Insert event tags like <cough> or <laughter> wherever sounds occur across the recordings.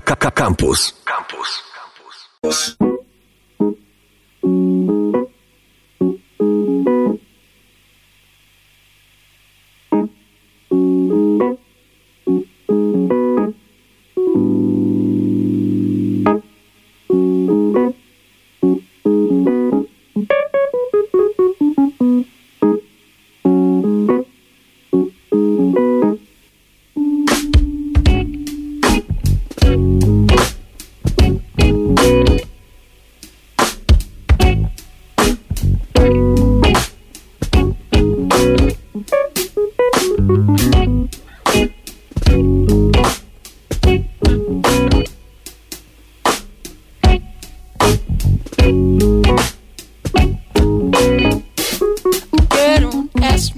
Campus. Campus. Campus.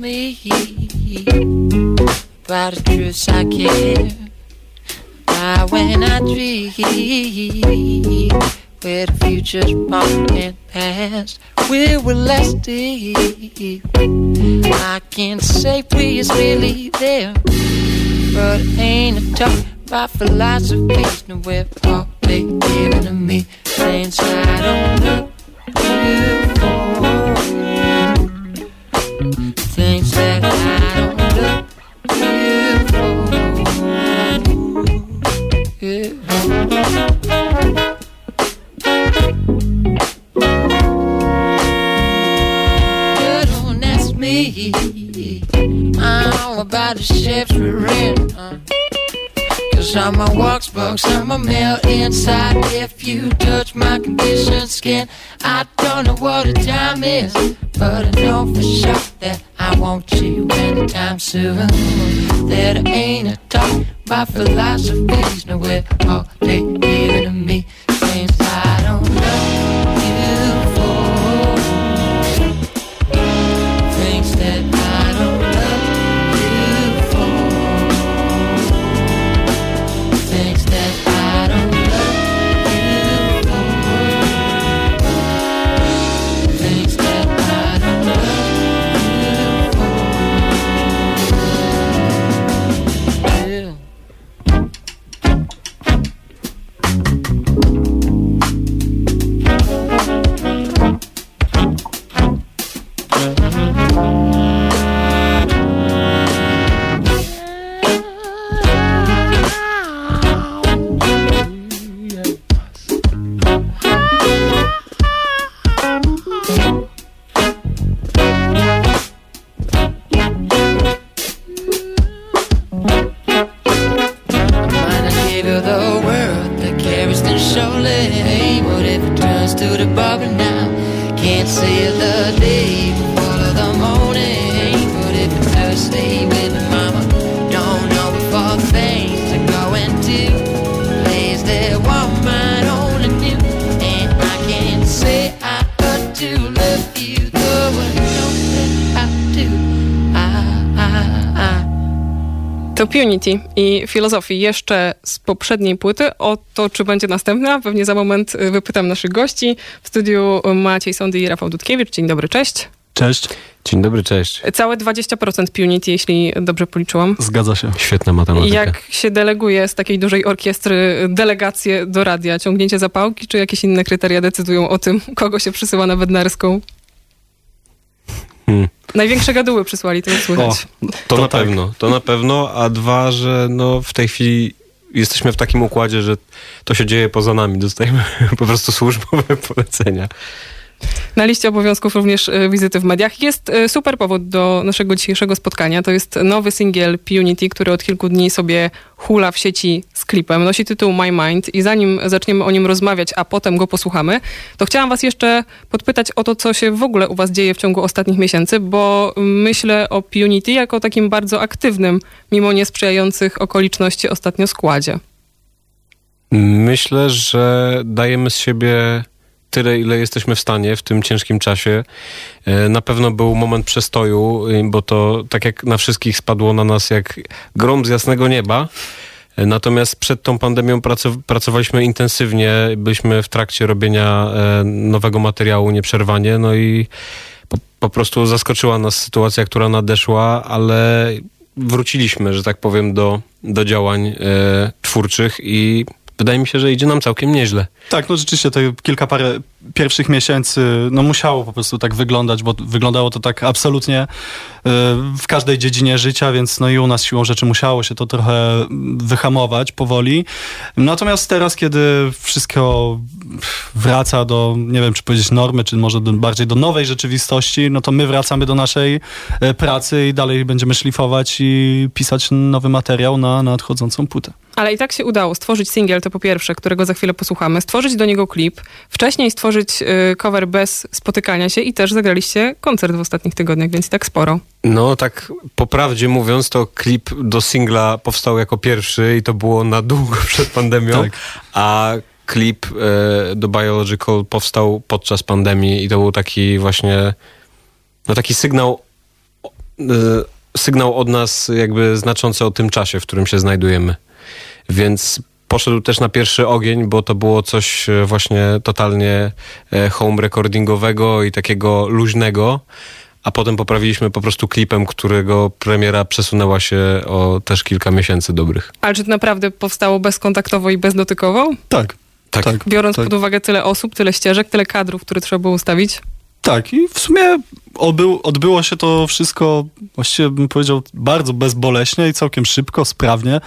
me about the truth I care. Why when I dream where the future's pumping past, we were lost deep. I can't say please believe there, but it ain't a talk about philosophies nowhere. All they giving to me things I don't know. About the ships we're? Uh, Cause I'm a wax box, I'm a melt inside. If you touch my conditioned skin I don't know what the time is But I know for sure that I want you anytime soon. That I ain't a talk about philosophies No, we're all they giving to me. Things Say the day before the morning, but it's Thursday. sleep my Punity i filozofii jeszcze z poprzedniej płyty. O to, czy będzie następna, pewnie za moment y, wypytam naszych gości. W studiu Maciej Sądy i Rafał Dudkiewicz. Dzień dobry, cześć. Cześć. Dzień dobry, cześć. Całe 20% Punity, jeśli dobrze policzyłam. Zgadza się. Świetna matematyka. Jak się deleguje z takiej dużej orkiestry delegację do radia? Ciągnięcie zapałki, czy jakieś inne kryteria decydują o tym, kogo się przysyła na Bednarską? Hmm. Największe gaduły przysłali, to słychać. O, to, to, na tak. pewno, to na pewno, a dwa, że no w tej chwili jesteśmy w takim układzie, że to się dzieje poza nami. Dostajemy <laughs> po prostu służbowe polecenia. Na liście obowiązków również e, wizyty w mediach. Jest e, super powód do naszego dzisiejszego spotkania. To jest nowy singiel Punity, który od kilku dni sobie hula w sieci z klipem. Nosi tytuł My Mind i zanim zaczniemy o nim rozmawiać, a potem go posłuchamy, to chciałam was jeszcze podpytać o to, co się w ogóle u was dzieje w ciągu ostatnich miesięcy, bo myślę o Punity jako takim bardzo aktywnym, mimo niesprzyjających okoliczności ostatnio składzie. Myślę, że dajemy z siebie tyle, ile jesteśmy w stanie w tym ciężkim czasie. E, na pewno był moment przestoju, bo to tak jak na wszystkich spadło na nas jak grom z jasnego nieba. E, natomiast przed tą pandemią pracowaliśmy intensywnie, byliśmy w trakcie robienia e, nowego materiału nieprzerwanie, no i po, po prostu zaskoczyła nas sytuacja, która nadeszła, ale wróciliśmy, że tak powiem, do, do działań twórczych i wydaje mi się, że idzie nam całkiem nieźle. Tak, no rzeczywiście te kilka parę pierwszych miesięcy, no musiało po prostu tak wyglądać, bo wyglądało to tak absolutnie y, w każdej dziedzinie życia, więc no i u nas siłą rzeczy musiało się to trochę wyhamować powoli. Natomiast teraz, kiedy wszystko wraca do, nie wiem, czy powiedzieć normy, czy może do, bardziej do nowej rzeczywistości, no to my wracamy do naszej e, pracy i dalej będziemy szlifować i pisać nowy materiał na nadchodzącą płytę. Ale i tak się udało stworzyć singiel, to po pierwsze, którego za chwilę posłuchamy, stworzyć do niego klip, wcześniej stworzyć y, cover bez spotykania się i też zagraliście koncert w ostatnich tygodniach, więc i tak sporo. No tak po prawdzie mówiąc, to klip do singla powstał jako pierwszy i to było na długo <laughs> przed pandemią, Tak. a klip e, do Biological powstał podczas pandemii i to był taki właśnie no taki sygnał e, sygnał od nas jakby znaczący o tym czasie, w którym się znajdujemy. Więc poszedł też na pierwszy ogień, bo to było coś e, właśnie totalnie e, home recordingowego i takiego luźnego, a potem poprawiliśmy po prostu klipem, którego premiera przesunęła się o też kilka miesięcy dobrych. Ale czy to naprawdę powstało bezkontaktowo i bezdotykowo? Tak. Tak. tak. Biorąc tak. pod uwagę tyle osób, tyle ścieżek, tyle kadrów, które trzeba było ustawić? Tak, i w sumie odbył, odbyło się to wszystko, właściwie bym powiedział, bardzo bezboleśnie i całkiem szybko, sprawnie.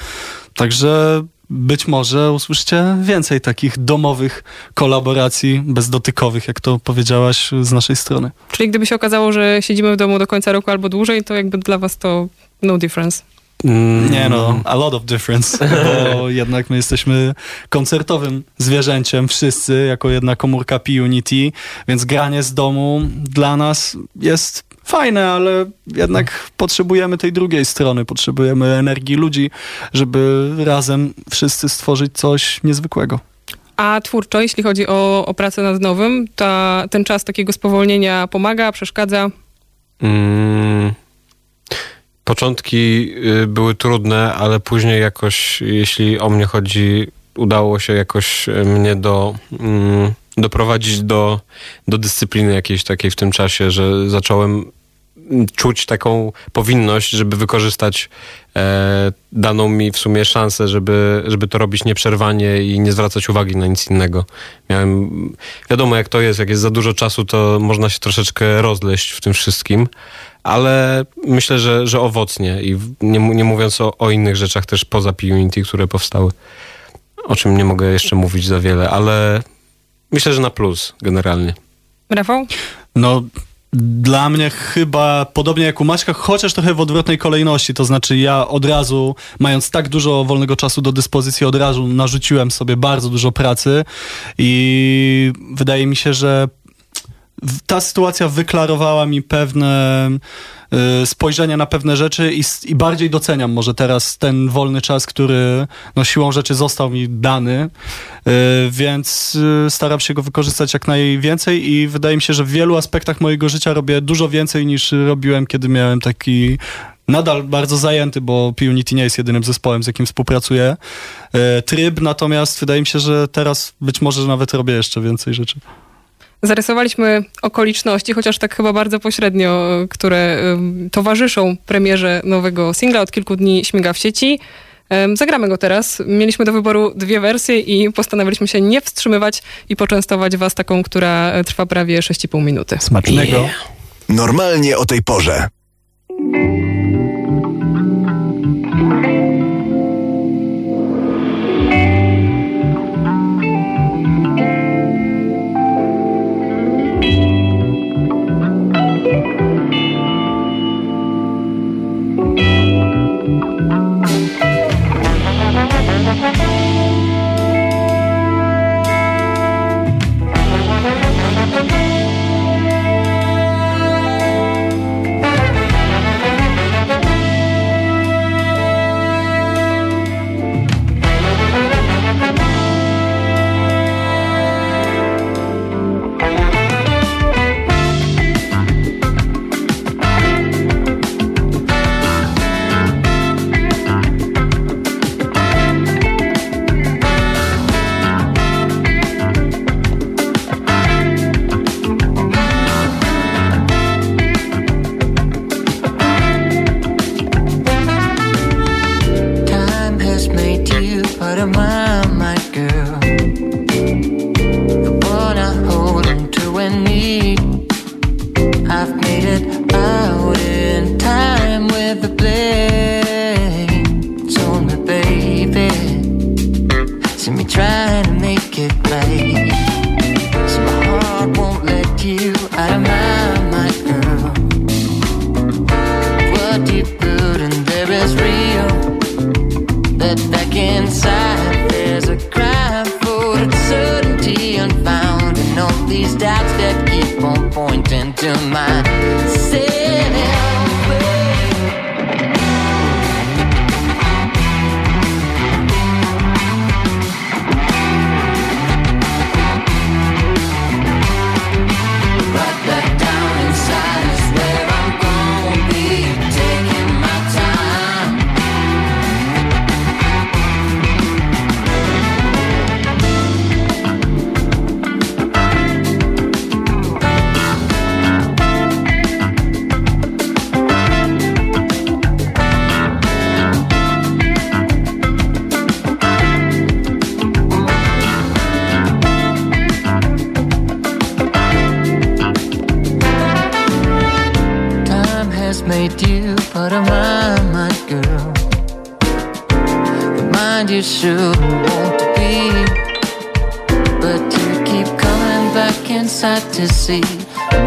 Także być może usłyszycie więcej takich domowych kolaboracji bezdotykowych, jak to powiedziałaś z naszej strony. Czyli gdyby się okazało, że siedzimy w domu do końca roku albo dłużej, to jakby dla was to no difference. Mm, Nie no, a lot of difference, <laughs> bo jednak my jesteśmy koncertowym zwierzęciem wszyscy, jako jedna komórka P-Unity, więc granie z domu dla nas jest fajne, ale jednak potrzebujemy tej drugiej strony, potrzebujemy energii ludzi, żeby razem wszyscy stworzyć coś niezwykłego. A twórczo, jeśli chodzi o, o pracę nad nowym, ta, ten czas takiego spowolnienia pomaga, przeszkadza? Mm, początki y, były trudne, ale później jakoś, jeśli o mnie chodzi, udało się jakoś y, mnie do, mm, doprowadzić do, do dyscypliny jakiejś takiej w tym czasie, że zacząłem mm, czuć taką powinność, żeby wykorzystać e, daną mi w sumie szansę, żeby, żeby to robić nieprzerwanie i nie zwracać uwagi na nic innego. Miałem, wiadomo jak to jest, jak jest za dużo czasu, to można się troszeczkę rozleść w tym wszystkim, ale myślę, że, że owocnie i nie, nie mówiąc o, o innych rzeczach też poza P-Unity, które powstały, o czym nie mogę jeszcze mówić za wiele, ale myślę, że na plus generalnie. Rafał? No, dla mnie chyba podobnie jak u Maćka, chociaż trochę w odwrotnej kolejności. To znaczy, ja od razu, mając tak dużo wolnego czasu do dyspozycji, od razu narzuciłem sobie bardzo dużo pracy i wydaje mi się, że ta sytuacja wyklarowała mi pewne y, spojrzenie na pewne rzeczy i, i bardziej doceniam może teraz ten wolny czas, który no, siłą rzeczy został mi dany, y, więc y, staram się go wykorzystać jak najwięcej i wydaje mi się, że w wielu aspektach mojego życia robię dużo więcej niż robiłem, kiedy miałem taki nadal bardzo zajęty, bo P-Unity nie jest jedynym zespołem, z jakim współpracuję, tryb, natomiast wydaje mi się, że teraz być może nawet robię jeszcze więcej rzeczy. Zarysowaliśmy okoliczności, chociaż tak chyba bardzo pośrednio, które towarzyszą premierze nowego singla. Od kilku dni śmiga w sieci. Zagramy go teraz. Mieliśmy do wyboru dwie wersje i postanowiliśmy się nie wstrzymywać i poczęstować was taką, która trwa prawie 6,5 minuty. Smacznego. Normalnie o tej porze.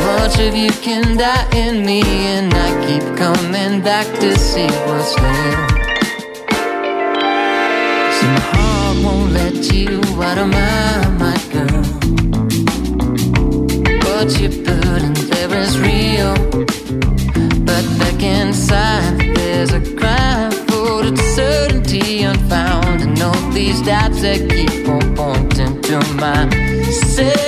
Much of you can die in me. And I keep coming back to see what's there. See, my heart won't let you out of my mind, girl. What you put in there is real. But back inside, there's a cry for the certainty unfound, and all these doubts that keep on pointing to myself. Right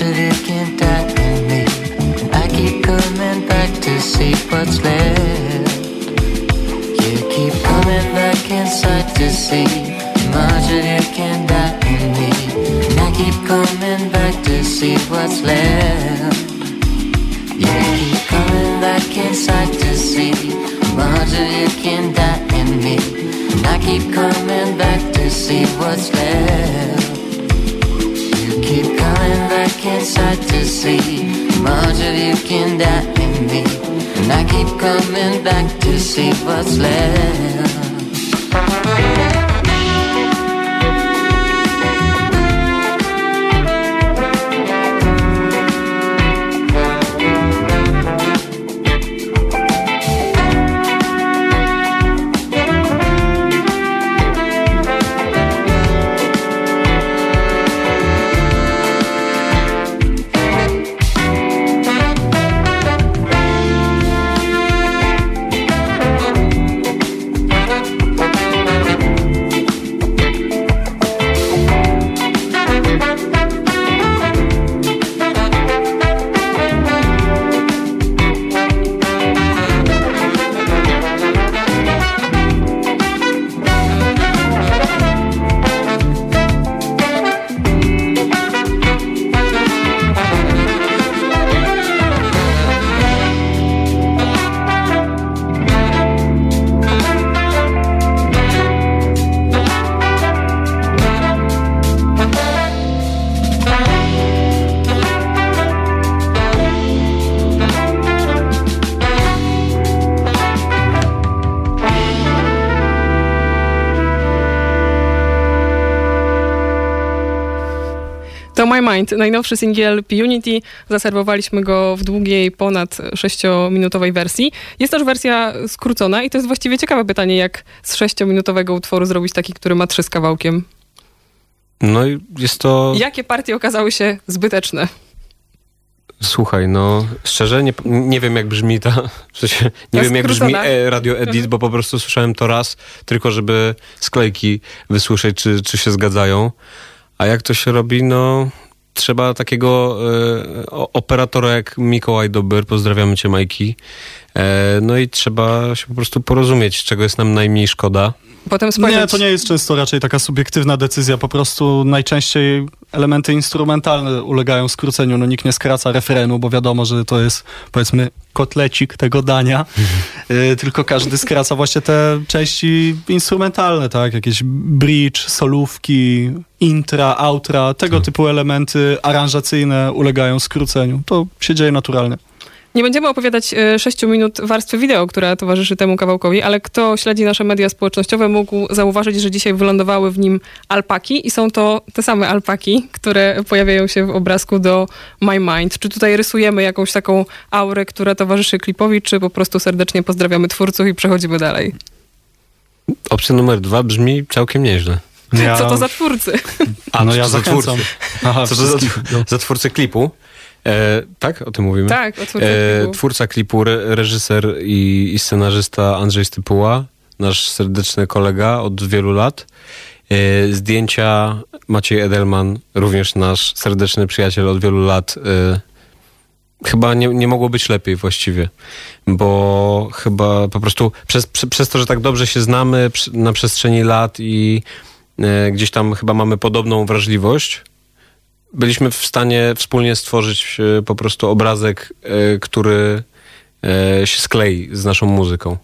in me. And I keep coming back to see what's left. You keep coming back inside to see much in me. And I keep coming back to see what's left. You keep coming back inside to see much of you can die in me. And I keep coming back to see what's left. Inside to see much of you can die in me. And I keep coming back to see what's left. Mind, najnowszy singiel P-Unity. Zaserwowaliśmy go w długiej, ponad 6-minutowej wersji. Jest też wersja skrócona i to jest właściwie ciekawe pytanie, jak z 6-minutowego utworu zrobić taki, który ma trzy z kawałkiem. No i jest to... Jakie partie okazały się zbyteczne? Słuchaj, no szczerze nie, nie wiem jak brzmi ta, w sensie, nie Ta wiem jak brzmi skrócona. e, radio edit, bo po prostu słyszałem to raz, tylko żeby sklejki wysłyszeć, czy, czy się zgadzają. A jak to się robi, no trzeba takiego o- operatora jak Mikołaj Dobyr, pozdrawiamy cię Majki, no i trzeba się po prostu porozumieć, czego jest nam najmniej szkoda. Potem spojrzeć... Nie, to nie jest często raczej taka subiektywna decyzja. Po prostu najczęściej elementy instrumentalne ulegają skróceniu. No nikt nie skraca refrenu, bo wiadomo, że to jest powiedzmy kotlecik tego dania. Y, tylko każdy skraca właśnie te części instrumentalne, tak? Jakieś bridge, solówki, intra, outra, tego typu elementy aranżacyjne ulegają skróceniu. To się dzieje naturalnie. Nie będziemy opowiadać e, 6 minut warstwy wideo, która towarzyszy temu kawałkowi, ale kto śledzi nasze media społecznościowe mógł zauważyć, że dzisiaj wylądowały w nim alpaki i są to te same alpaki, które pojawiają się w obrazku do My Mind. Czy tutaj rysujemy jakąś taką aurę, która towarzyszy klipowi, czy po prostu serdecznie pozdrawiamy twórców i przechodzimy dalej? Opcja numer dwa brzmi całkiem nieźle. <laughs> Ja- Co to za twórcy? A, no ja za twórcy? Aha, Co to za, za twórcę klipu? E, tak, o tym mówimy? tak, o twórcy E, klipu. twórca klipu, re, reżyser i, i scenarzysta Andrzej Stypuła, nasz serdeczny kolega od wielu lat. E, zdjęcia Maciej Edelman, również nasz serdeczny przyjaciel od wielu lat. E, chyba nie, nie mogło być lepiej właściwie, bo chyba po prostu przez, prze, przez to, że tak dobrze się znamy na przestrzeni lat i e, gdzieś tam chyba mamy podobną wrażliwość, byliśmy w stanie wspólnie stworzyć e, po prostu obrazek, e, który e, się sklei z naszą muzyką.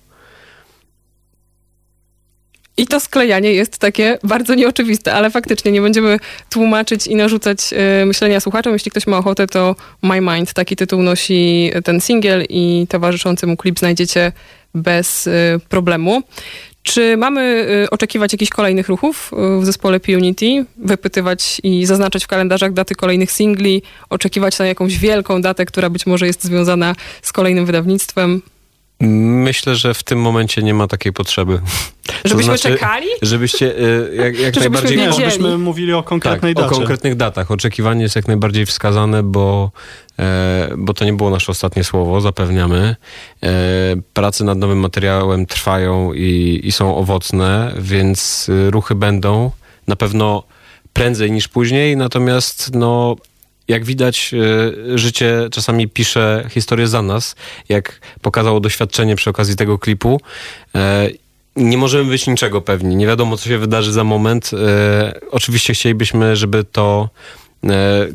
I to sklejanie jest takie bardzo nieoczywiste, ale faktycznie nie będziemy tłumaczyć i narzucać e, myślenia słuchaczom. Jeśli ktoś ma ochotę, to My Mind, taki tytuł nosi ten singiel i towarzyszący mu klip znajdziecie bez e, problemu. Czy mamy e, oczekiwać jakichś kolejnych ruchów e, w zespole P-Unity? Wypytywać i zaznaczać w kalendarzach daty kolejnych singli? Oczekiwać na jakąś wielką datę, która być może jest związana z kolejnym wydawnictwem? Myślę, że w tym momencie nie ma takiej potrzeby. <laughs> To Żebyśmy znaczy, czekali? Żebyście e, jak, jak najbardziej... Nie, żebyśmy mówili o konkretnej tak, dacie. o konkretnych datach. Oczekiwanie jest jak najbardziej wskazane, bo, e, bo to nie było nasze ostatnie słowo, zapewniamy. E, prace nad nowym materiałem trwają i, i są owocne, więc e, ruchy będą na pewno prędzej niż później, natomiast no, jak widać, e, życie czasami pisze historię za nas, jak pokazało doświadczenie przy okazji tego klipu. E, nie możemy być niczego pewni. Nie wiadomo, co się wydarzy za moment. E, oczywiście chcielibyśmy, żeby to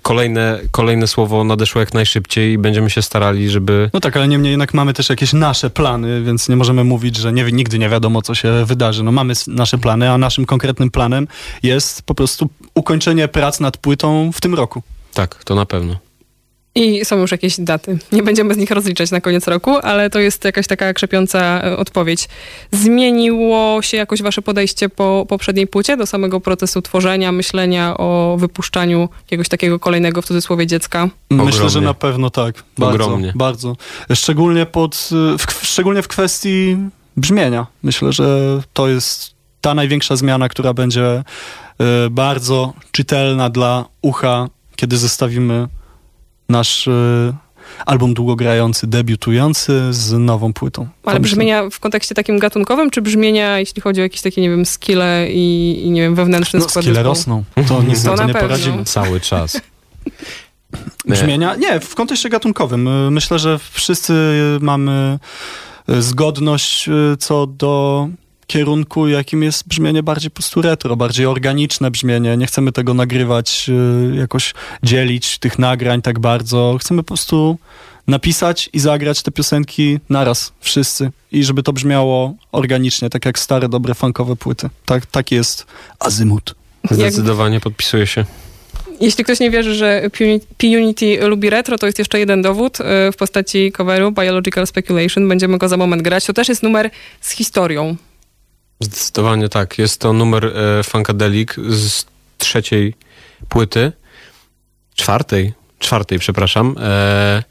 kolejne, kolejne słowo nadeszło jak najszybciej i będziemy się starali, żeby... No tak, ale niemniej jednak mamy też jakieś nasze plany, więc nie możemy mówić, że nie, nigdy nie wiadomo, co się wydarzy. No mamy nasze plany, a naszym konkretnym planem jest po prostu ukończenie prac nad płytą w tym roku. Tak, to na pewno. I są już jakieś daty. Nie będziemy z nich rozliczać na koniec roku, ale to jest jakaś taka krzepiąca e, odpowiedź. Zmieniło się jakoś wasze podejście po poprzedniej płycie do samego procesu tworzenia, myślenia o wypuszczaniu jakiegoś takiego kolejnego w cudzysłowie dziecka? Myślę, że Ogromnie. na pewno tak. Bardzo, Ogromnie. bardzo. Szczególnie, pod, y, w, szczególnie w kwestii brzmienia. Myślę, że to jest ta największa zmiana, która będzie y, bardzo czytelna dla ucha, kiedy zestawimy nasz y, album długogrający, debiutujący z nową płytą. Ale brzmienia w kontekście takim gatunkowym, czy brzmienia, jeśli chodzi o jakieś takie, nie wiem, skille i, i nie wiem, wewnętrzny No, skład skille rosną. To nic To na to nie pewno. poradzimy. Cały czas. <laughs> Brzmienia? Nie, w kontekście gatunkowym. Y, Myślę, że wszyscy mamy y, zgodność co do kierunku, jakim jest brzmienie bardziej po prostu retro, bardziej organiczne brzmienie. Nie chcemy tego nagrywać, y, jakoś dzielić tych nagrań tak bardzo. Chcemy po prostu napisać i zagrać te piosenki naraz, wszyscy. I żeby to brzmiało organicznie, tak jak stare, dobre funkowe płyty. Tak, tak jest azymut. Zdecydowanie podpisuję się. Jeśli ktoś nie wierzy, że Puni- P-Unity lubi retro, to jest jeszcze jeden dowód y, w postaci coveru Biological Speculation. Będziemy go za moment grać. To też jest numer z historią. Zdecydowanie tak. Jest to numer e, Funkadelic z trzeciej płyty. czwartej, czwartej, przepraszam. E,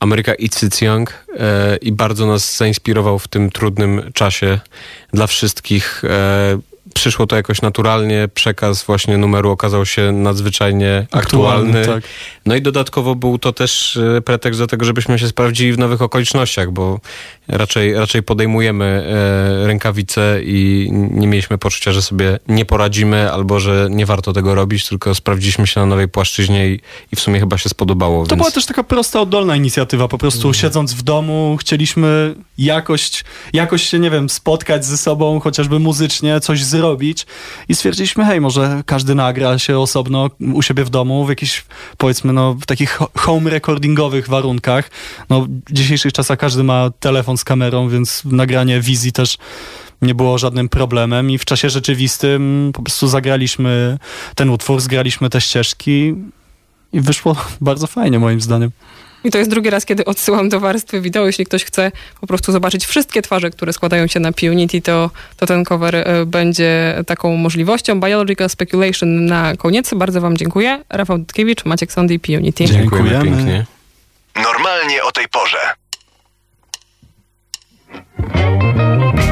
Ameryka It's Young e, i bardzo nas zainspirował w tym trudnym czasie dla wszystkich. E, przyszło to jakoś naturalnie, przekaz właśnie numeru okazał się nadzwyczajnie aktualny. Aktualny, tak. No i dodatkowo był to też e, pretekst do tego, żebyśmy się sprawdzili w nowych okolicznościach, bo raczej, raczej podejmujemy e, rękawice i nie mieliśmy poczucia, że sobie nie poradzimy albo że nie warto tego robić, tylko sprawdziliśmy się na nowej płaszczyźnie i, i w sumie chyba się spodobało. To więc... była też taka prosta, oddolna inicjatywa. Po prostu siedząc w domu, chcieliśmy jakoś, jakoś się, nie wiem, spotkać ze sobą, chociażby muzycznie, coś zrobić. I stwierdziliśmy, hej, może każdy nagra się osobno u siebie w domu, w jakichś, powiedzmy, no, w takich ho- home recordingowych warunkach. No, w dzisiejszych czasach każdy ma telefon z kamerą, więc nagranie wizji też nie było żadnym problemem i w czasie rzeczywistym po prostu zagraliśmy ten utwór, zgraliśmy te ścieżki i wyszło <laughs> bardzo fajnie moim zdaniem. I to jest drugi raz, kiedy odsyłam do warstwy wideo. Jeśli ktoś chce po prostu zobaczyć wszystkie twarze, które składają się na Punity, to, to ten cover e, będzie taką możliwością. Biological Speculation na koniec. Bardzo wam dziękuję. Rafał Dutkiewicz, Maciek Sondy, Punity. Dziękujemy, Dziękujemy. pięknie. Normalnie o tej porze. Música